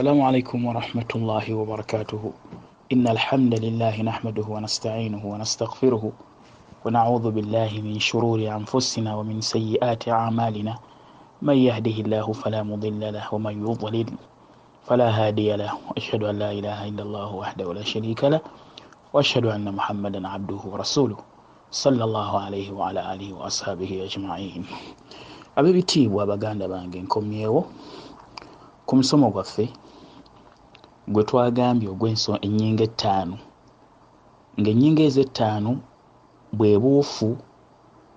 السلام عليكم ورحمة الله وبركاته إن الحمد لله نحمده ونستعينه ونستغفره ونعوذ بالله من شرور أنفسنا ومن سيئات أعمالنا من يهده الله فلا مضل له ومن يضلل فلا هادي له وأشهد أن لا إله إلا الله وحده لا شريك له وأشهد أن محمدا عبده ورسوله صلى الله عليه وعلى آله وأصحابه أجمعين ab'ebitiibwa abaganda bange nkomyewo ku musomo gwaffe gwe twagambye ogw'ennyingo ettaano. Ng'ennyingo ezo ettaano bwe buufu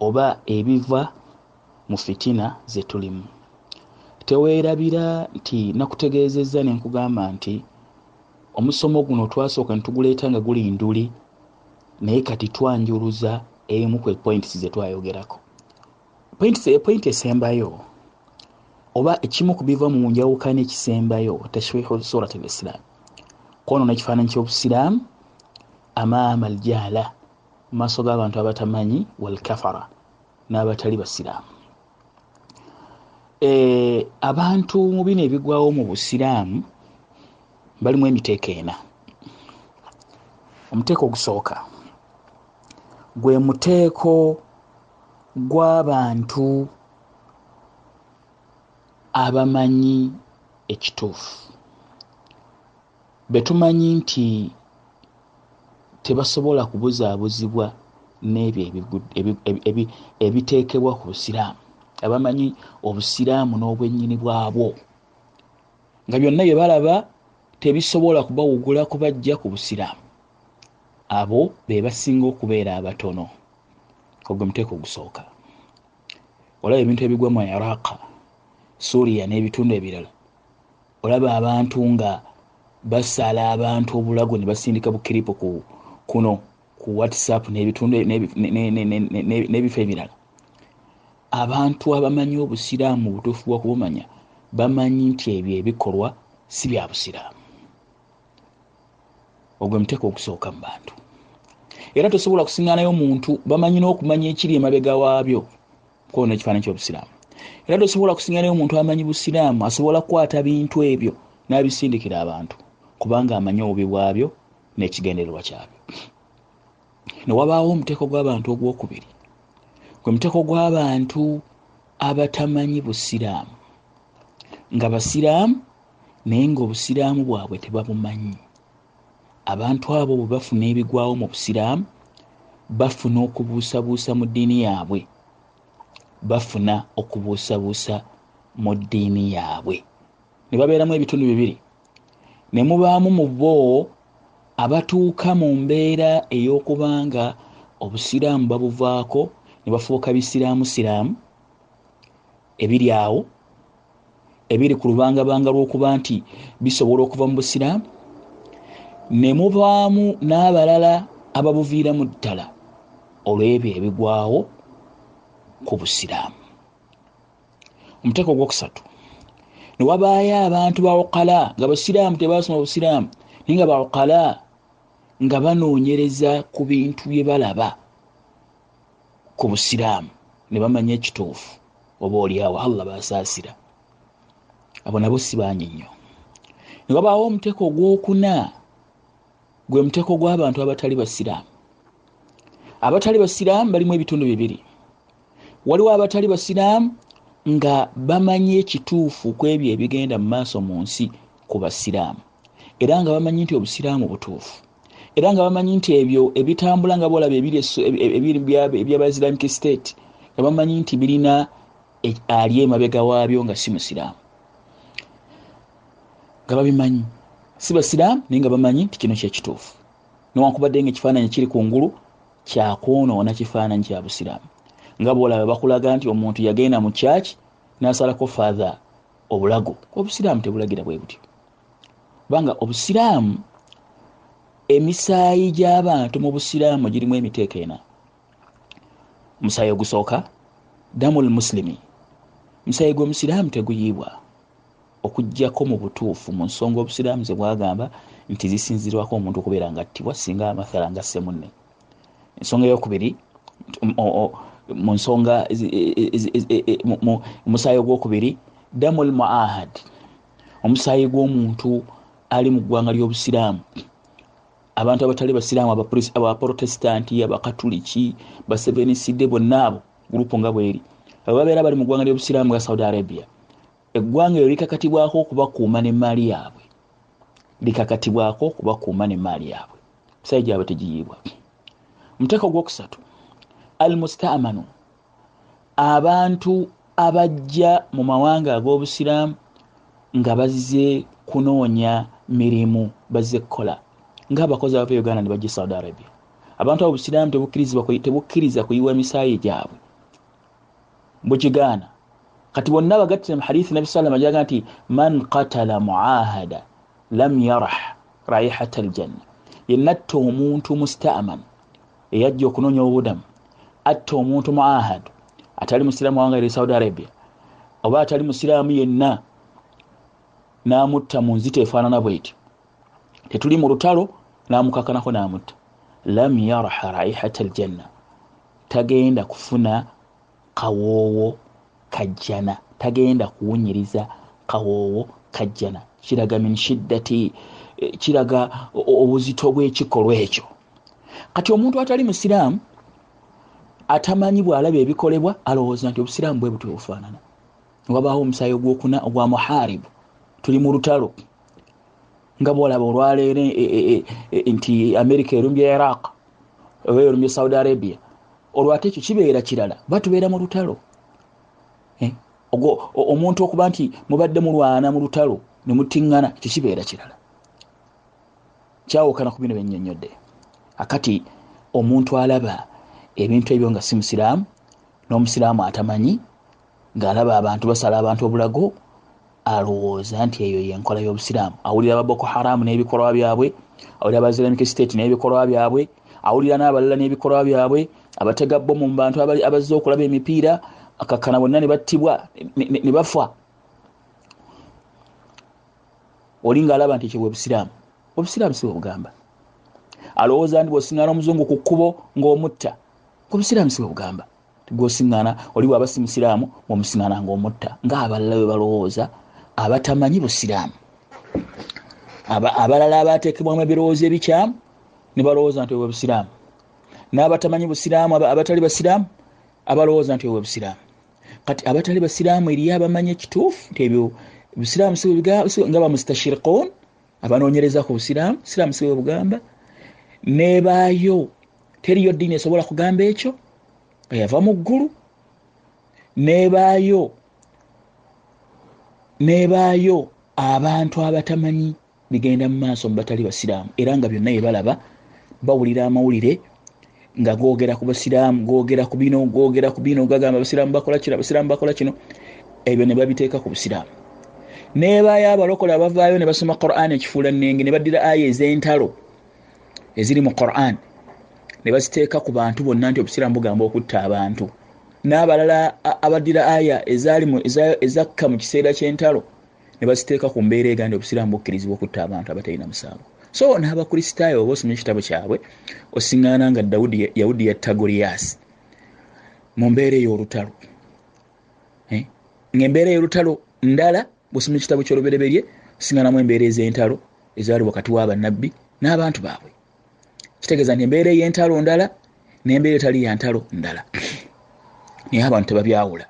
oba ebiva mu fitina ze tulimu. Teweerabira nti nakutegeezezza ne nkugamba nti omusomo guno twasooka ne tuguleeta nga guli nduli naye kati twanjuluza emu ku epoints ze twayogerako. Pointi esembayo oba ekimu ku biva mu njawukana ekisembayo tashwihu surat al islam kwonoona ekifaananyi ky'obusiraamu amaama aljaala mu maaso g'abantu abatamanyi walkafara n'abatali basiraamu. Abantu mu bino ebigwawo mu busiraamu balimu emiteeko ena. Omuteeko ogusooka gwe muteeko gw'abantu abamanyi ekituufu betumanyi nti tebasobola kubuzaabuzibwa n'ebyo ebiteekebwa ku busiraamu. Abamanyi obusiraamu n'obwennyini bwabwo. Nga byonna bye balaba tebisobola kubawugula kubajja ku busiraamu. Abo be basinga okubeera abatono. Ogwe muteeko ogusooka. Olaba ebintu ebigwa mu iraaqa suuriya n'ebitundu ebirala. Olaba abantu nga basala abantu obulago ne basindika bukiripo ku kuno ku whatsapp n'ebitundu n'ebifo ebirala. Abantu abamanyi obusiraamu butuufu bwa kubumanya bamanyi nti ebyo ebikolwa si bya busiraamu. Ogwe muteeko ogusooka mu bantu. Era tosobola kusiŋanayo muntu bamanyi n'okumanya ekiri emabega waabyo kwona ekifaananyi kyobusiraamu. Era tosobola kusiŋanayo omuntu amanyi busiraamu asobola kukwata bintu ebyo n'abisindikira abantu kubanga amanyi obubi bwabyo n'ekigendererwa kyabyo. Newabaawo omuteeko gw'abantu ogwokubiri. Gwe muteeko gw'abantu abatamanyi busiraamu nga basiraamu naye ngaobusiraamu bwabwe tebabumanyi. Abantu abo bwe bafuna ebigwawo mu busiraamu bafuna okubuusabuusa mu ddiini yaabwe bafuna okubuusabuusa mu ddiini yaabwe. Ne babeeramu ebitundu bibiri ne mubaamu mu bo abatuuka mu mbeera ey'okubanga obusiraamu babuvaako ne bafuuka bisiraamu siraamu ebiri awo ebiri ku lubangabanga lw'okuba nti bisobola okuva mu busiraamu. Ne mubaamu n'abalala ababuviiramu ddala olw'ebyo ebigwawo ku busiraamu. Omuteeko ogwokusatu ne wabaayo abantu bawokala nga basiraamu tebasoma busiraamu naye nga bawokala nga banoonyereza ku bintu bye balaba ku busiraamu ne bamanya ekituufu oba oliawo allah basaasira. Abo nabo si banyi nnyo. Ne wabaawo omuteeko ogwokuna gwe muteeko gw'abantu abatali basiraamu. Abatali basiraamu balimu ebitundu bibiri. Waliwo abatali basiraamu nga bamanyi ekituufu ku ebyo ebigenda mu maaso mu nsi ku basiraamu. Era nga bamanyi nti obusiraamu butuufu. Era nga bamanyi nti ebyo ebitambula nga bolaba ebyaba islamic state nga bamanyi nti birina ali emabega waabyo nga si musiraamu. Nga babimanyi. Si basiraamu naye nga bamanyi nti kino kyekituufu newankubadde nga ekifaananyi kiri kungulu kyakwonoona kifaananyi kya busiraamu nga bolaba bakulaga nti omuntu yagenda mu kyaki nasalako fatha obulago. Obusiraamu tebulagira bwe butyo. Kubanga obusiraamu emisaayi gy'abantu mu busiraamu girimu emiteeko ena. Omusaayi ogusooka damul muslimi. Omusaayi gw'omusiraamu teguyiibwa okugjako mu butuufu. Mu nsonga obusiraamu ze bwagamba nti zisinzirwako omuntu okubeera nga attibwa singa amathala nga semunne ensonga eyokubiri mu nsonga omusaayi ogwokubiri damul muahad. Omusaayi gw'omuntu ali mu ggwanga ly'obusiraamu. Abantu abatali basiraamu abaprotestanti abakatuliki baseveniside bonna abo gurupu nga bweri. Babeera bali mu ggwanga ly'obusiraamu ga saudi arabia. Eggwanga eryo likakatibwako okubakuuma nemaali yaabwe. Likakatibwako okubakuuma nemaali yaabwe. Musaayi gyabwe tegiyiibwa omuteeka ogwokusatu al mustamanu abantu abajja mu mawanga ag'obusiraamu nga bazze kunoonya mirimu bazze kukola ngaabakozi abava uganda ne bajja saudi arabia. Abantu abo busiraamu tebukkiriza kuyiwa emisaayi gyabwe. Bukigaana kati bonna bagattire mu hadithi nabi salama jaga nti man katala muahada lam yarah raihata aljanna. Yenatta omuntu mustaman eyajja okunoonya obudamu atta omuntu muahad atali musiraamu wanga eri saudi arabia oba atali musiraamu yenna namutta mu nzita efaanana bwetyo tetuli mu lutalo namukakanako namutta. Lam yarha raihata aljanna. Tagenda kufuna kawoowo kajjana. Tagenda kuwunyiriza kawoowo kajjana. Kiraga min shiddati eh, kiraga obuzito bwekikolwa ekyo. Kati omuntu atali musiraamu atamanyi bwalaba ebikolebwa alowooza nti obusiraamu bwe buti obufaanana wabaawo omusaayi ogwokuna ogwa muharibu tuli mu lutalo nga bwolaba olwaleero e, e, e, nti amerika erumbye iraq oba erumbye saudi arabia olwate ekyo kibeera kirala batubeera mu lutalo. Eh? omuntu okuba nti mubadde mulwana mu lutalo nemutiŋŋana ekyo kibeera kirala. Kyawukana ku bino byennyonnyodde akati omuntu alaba ebintu ebyo nga si musiraamu n'omusiraamu atamanyi ng'alaba abantu basala abantu obulago alowooza nti eyo yenkola y'obusiraamu. Awulira ababoko haramu n'ebikolwa byabwe awulira abaislamic state n'ebikolwa byabwe awulira n'abalala n'ebikolwa byabwe abatega bomu mu bantu abazze okulaba emipiira akakkana bonna ne battibwa ne bafa. Oli ng'alaba nti ekyo bwe busiraamu. Obusiraamu si bwe bugamba. Alowooza nti bwosiŋŋana omuzungu ku kkubo ng'omutta obusiraamu si bwe bugamba gosiŋŋana oli bwaba si musiraamu bwomusiŋŋana ng'omutta ng'abalala bwe balowooza abatamanyi busiraamu. Abalala abateekebwamu ebirowoozo ebikyamu ne balowooza nti obwe busiraamu. N'abatamanyi busiraamu abatali basiraamu abalowooza nti obwe busiraamu. Kati abatali basiraamu eriyo abamanyi ekituufu nti ebyo busiraamu nga bamustashirikun abanoonyereza ku busiraamu busiraamu sibwe bugamba. Nebaayo teriyo ddiini esobola kugamba ekyo? Eyava mu ggulu. Nebaayo nebaayo abantu abatamanyi bigenda mu maaso mu batali basiraamu era nga byonna byebalaba bawulira amawulire nga gogera ku basiraamu gogera ku bino gogera ku bino gagamba basiraamu bakola kino abasiraamu bakola kino. Ebyo ne babiteeka ku busiraamu. Nebaayo abalokole abavaayo ne basoma quran ekifuula nenge ne baddira aya ez'entalo eziri mu quran ne baziteeka ku bantu bonna nti obusiraamu bugamba okutta abantu. N'abalala abaddira aya ezakka mu kiseera ky'entalo ne baziteeka ku mbeera ega nti obusiraamu bukkirizibwa okutta abantu abatalina musango. So n'abakristaayo oba osomye ekitabo kyabwe osiŋŋaana nga yawudi yatta goliyasi mu mbeera ey'olutalo. Eh? ngaembeera ey'olutalo ndala bwosomye ekitabo kyolubereberye osiŋŋaanamu embeera ez'entalo ezaali wakati w'abannabbi n'abantu baabwe kitegeeza nti embeera ey'entalo ndala n'embeera etali yantalo ndala. Naye abantu tebabyawula.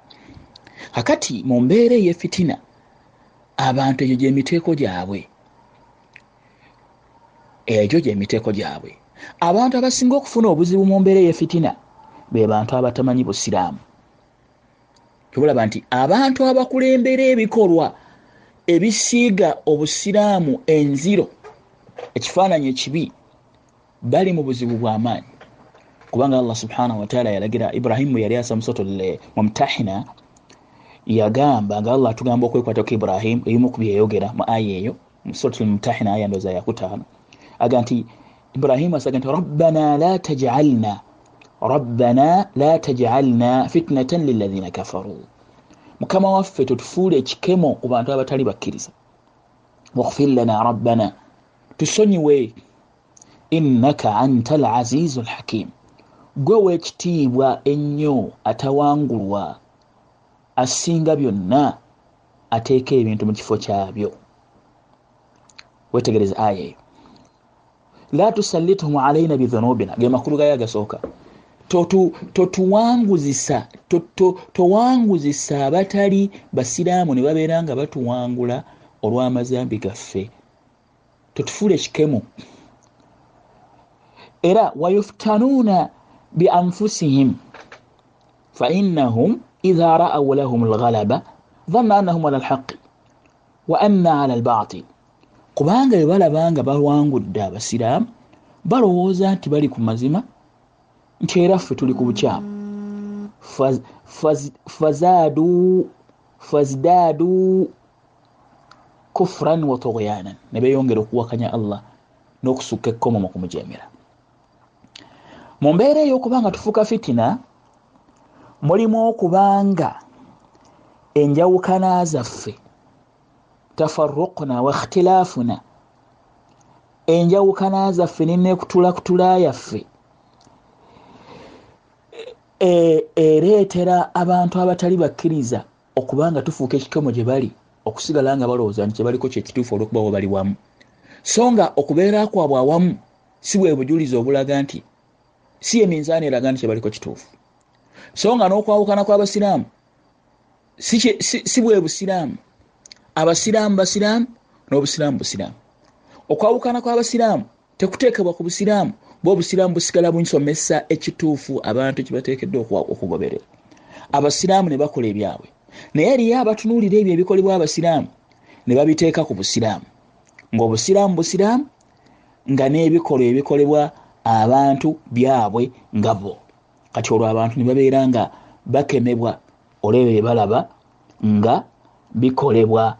Kakati mu mbeera eyefitina abantu egyo gyemiteeko gyabwe egyo gyemiteeko gyabwe abantu abasinga okufuna obuzibu mu mbeera eyefitina be bantu abatamanyi busiraamu. Tobulaba nti abantu abakulembera ebikolwa ebisiiga obusiraamu enziro ekifaananyi ekibi bali mu buzibu bw'amaanyi kubanga allah subhanahu wataala yalagira ibrahimu yali asa musotole mumtahina yagamba nga allah atugamba okwekwatako ibrahimu ebimu ku byeyogera mu aya eyo musotole mumtahina aya ndoza yakutaano aga nti ibrahimu asaga nti rabbana la tajalna rabbana la tajalna fitnatan lilahina kafaru. Mukama waffe totufuula ekikemo ku bantu abatali bakkiriza. Wakfir lana rabbana tusonyiwe innaka anta alazizu alhakimu gwe weekitiibwa ennyo atawangulwa asinga byonna ateeka ebintu mu kifo kyabyo. Wetegereza aya eyo. La tusallithum alaina bidhunubina ge makulu gayo agasooka. Totuwanguzisa towanguzisa abatali basiraamu ne babeera nga batuwangula olw'amazambi gaffe. Totufuula ekikemu era wayuftanuuna bianfusihim fainahum idha raau lahum lghalaba dhanna annahum ala lhaqi wa anna ala lbatil kubanga bwe balaba nga bawangudde abasiraamu balowooza nti bali ku mazima nti era ffe tuli ku bukyamu. Fazdaadu kufran wa tugyanan ne beyongera okuwakanya allah n'okusukka ekkomo mu kumujemera mu mbeera ey'okuba nga tufuuka fitina mulimu okubanga enjawukana zaffe tafarukna wa ikhtilaafuna enjawukana zaffe nenekutulakutula yaffe E, ereetera abantu abatali bakkiriza okuba nga tufuuka ekikomo gye bali okusigala nga balowooza nti kyebaliko kyekituufu olwokuba we bali wamu. So nga okubeera kwabwe awamu si bwe bujulizi obulaga nti si eminzaani eraga nti kyebaliko kituufu. So nga n'okwawukana kw'abasiraamu si bwe busiraamu. Abasiraamu basiraamu n'obusiraamu busiraamu. Okwawukana kw'abasiraamu tekuteekebwa ku busiraamu bobusiraamu busigala bunsomesa ekituufu abantu kibateekeddwa okugoberera. Abasiraamu ne bakola ebyabwe. Naye eriyo abatunuulira ebyo ebikolebwa abasiraamu ne babiteeka ku busiraamu. Ngaobusiraamu busiraamu nga n'ebikolwa ebikolebwa abantu byabwe nga bo. Kati olwo abantu ne babeera nga bakemebwa olwebyo byebalaba nga bikolebwa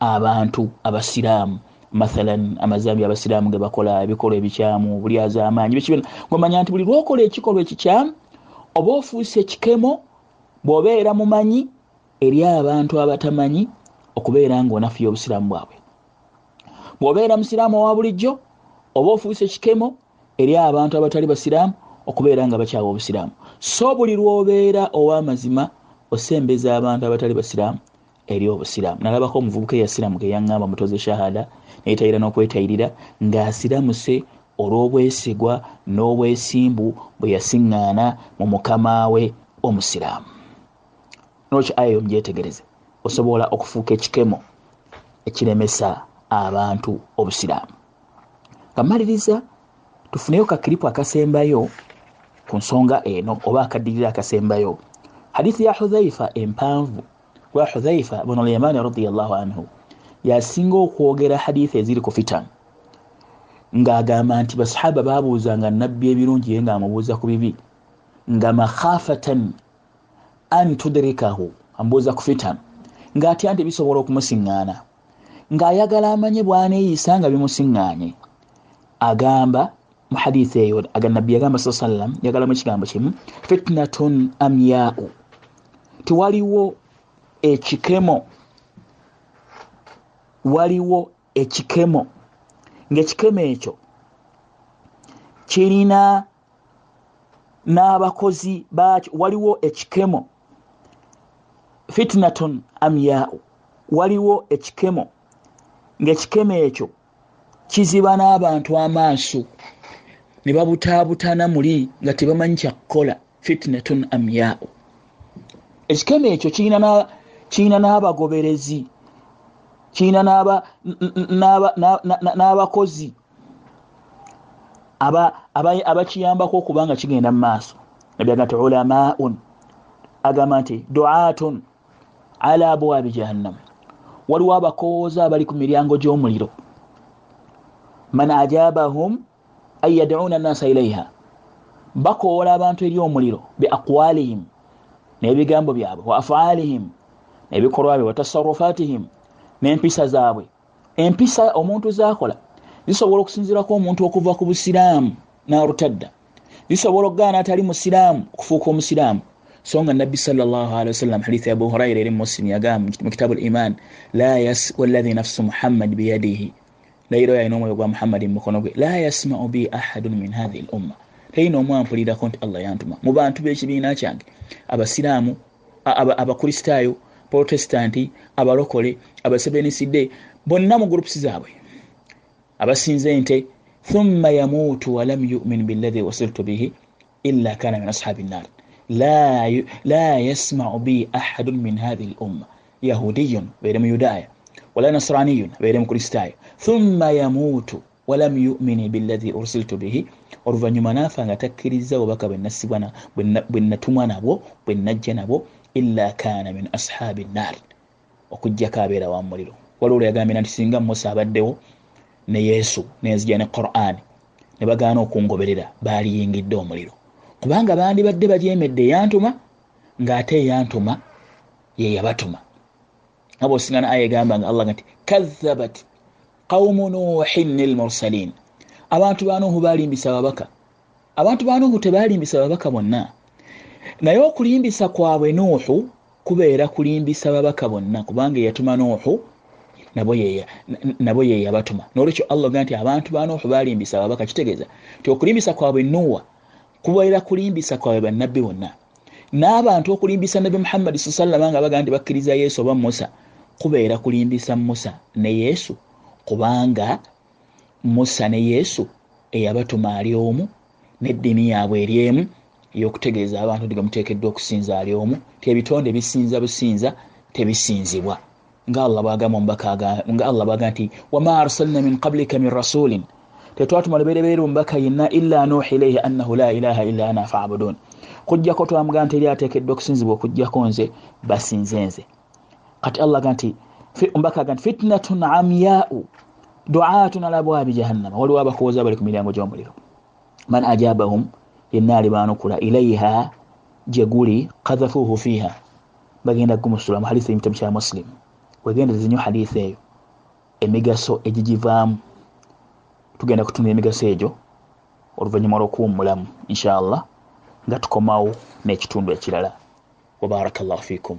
abantu abasiraamu. Mathalan amazambi abasiraamu ge bakola ebikolwa ebikyamu bulyaza amaanyi bikibina ngomanya nti buli lwokola ekikolwa ekikyamu oba ofuuse ekikemo bw'obeera mumanyi eri abantu abatamanyi okubeera nga onafuya obusiraamu bwabwe. Bw'obeera musiraamu owa bulijjo oba ofuuse ekikemo eri abantu abatali basiraamu okubeera nga bakyawa obusiraamu. So buli lwobeera ow'amazima osembeza abantu abatali basiraamu eri obusiraamu. Nalabako omuvubuka eyasiraamu geyaŋŋamba mutoze shahada nayetayira n'okwetayirira ng'asiramuse olw'obwesigwa n'obwesimbu bwe yasiŋŋaana mu mukama we omusiraamu. Noki ayo mugyetegereze osobola okufuuka ekikemo ekiremesa abantu obusiraamu. Kamaliriza tufuneyo kakiripu akasembayo ku nsonga eno oba akaddirira akasembayo. Hadithi ya hudhaifa empanvu. Wa hudhaifa bunu lyamani radiallahu anhu yasinga okwogera haditha eziri ku fitan ng'agamba nti basahaba babuuzanga nabbi ebirungi ye ng'amubuuza ku bibi. Nga makhafatan an tudrikahu amubuuza ku fitan ng'atya nti bisobola okumusiŋŋaana. Ng'ayagala amanye bwaneeyisa nga bimusiŋŋaanye. Agamba mu haditha eyo nabbi yagamba sa sallam yagalamu ekigambo kimu fitnatun amyau. Tiwaliwo ekikemo waliwo ekikemo. Ngaekikemo ekyo kirina n'abakozi bakyo waliwo ekikemo. Fitnaton amyau. Waliwo ekikemo. Ngaekikemo ekyo kiziba n'abantu amaaso ne babutaabutana muli nga tebamanyi kyakukola fitnaton amyau. Ekikemo ekyo kirina n'abagoberezi kiina n'abakozi abakiyambako okuba nga kigenda mu maaso. Nabyaga nti ulamaun agamba nti duatun ala abwabi jahannam. Waliwo abakowooza abali ku miryango gy'omuliro. Man ajabahum an yaduna nasa ilaiha bakoola abantu eri omuliro beaqwalihim n'ebigambo byabwe wa afalihim n'ebikolwa bye watasarufatihim n'empisa zaabwe empisa omuntu zakola zisobola okusinzirako omuntu okuva ku busiraamu narutadda zisobola okugaana atali musiraamu okufuuka omusiraamu so nga nabbi sawasalam hadithi abu huraira eri muslim yagamba mu kitabu liman wallahi nafsu muhammad biyadihi layiro yalina omwoyo gwa muhammadi mumukono gwe la yasmau bi ahadun min hathihi l umma talina omwampulirako nti allah yantuma. Mu bantu bekibiina kyange abasiraamu abakristaayo protestanti abalokole abasebenisidde bonna mu gurupusi zaabwe. Abasinza ente thumma yamuutu walam yumin billahi wasiltu bihi illa kana min ashabi nnar la yasmau bi ahadun min hadhihi lumma yahudiyun abeere mu yudaaya nasraniyun abeere mu kristaayo thumma yamuutu walam yumini billahi ursiltu bihi oluvanyuma naafa nga takkiriza obubaka bwe natumwa nabwo bwe najja nabwo illa kana min ashabi nnar okujjako abeera wa muliro waliwo lweyagambira nti singa musa abaddewo ne yesu nenzija ne qur'ani ne bagaana okungoberera baaliyingidde omuliro kubanga bandibadde bajemedde eyantuma ng'ate eyantuma ye yabatuma aba osingana aya egamba nga allah nti kazabat qaumu nuhin lmursalin abantu ba nuhu balimbisa babaka abantu ba nuhu tebalimbisa babaka bonna naye okulimbisa kwabwe nuhu kubeera kulimbisa babaka bonna kubanga eyatuma nuhu nabo ye yabatuma nolwekyo allah ga nti abantu ba nuhu balimbisa babaka kitegeeza ti okulimbisa kwabwe nuwa kubeera kulimbisa kwabwe bannabbi bonna n'abantu okulimbisa nabbi muhammadi sa sallama nga baga nti bakkiriza yesu oba musa kubeera kulimbisa musa ne yesu kubanga musa ne yesu eyabatuma ali omu n'eddiini yaabwe eri emu eyokutegeeza abantu nti gamuteekeddwa okusinza ali omu ti ebitonde bisinza businza tebisinzibwa. Nga allah bwagamba omubaka nga allah bwaga nti wama arsalna min qablika min rasulin. Tetwatuma lubereberera omubaka yenna illa nuhi ilaihi annahu la ilaha illa ana fabudun. Kujjako twamuga nti eri ateekeddwa okusinzibwa okujjako nze basinze nze kati allah ga nti omubaka aga nti fitnatun amyau duatun ala bwabi jahannama. Waliwo abakooza bali ku miryango gy'omuliro. Man ajabahum yenna alibanukula ilaiha gyeguli kazafuhu fiha bagenda gumusula mu hadisi emitabu kya muslim. Wegendereza nyo hadisi eyo emigaso egigivaamu. Tugenda kutunula emigaso egyo oluvannyuma lw'okuwummulamu inshallah nga tukomawo n'ekitundu ekirala. Wabaraka llahu fikum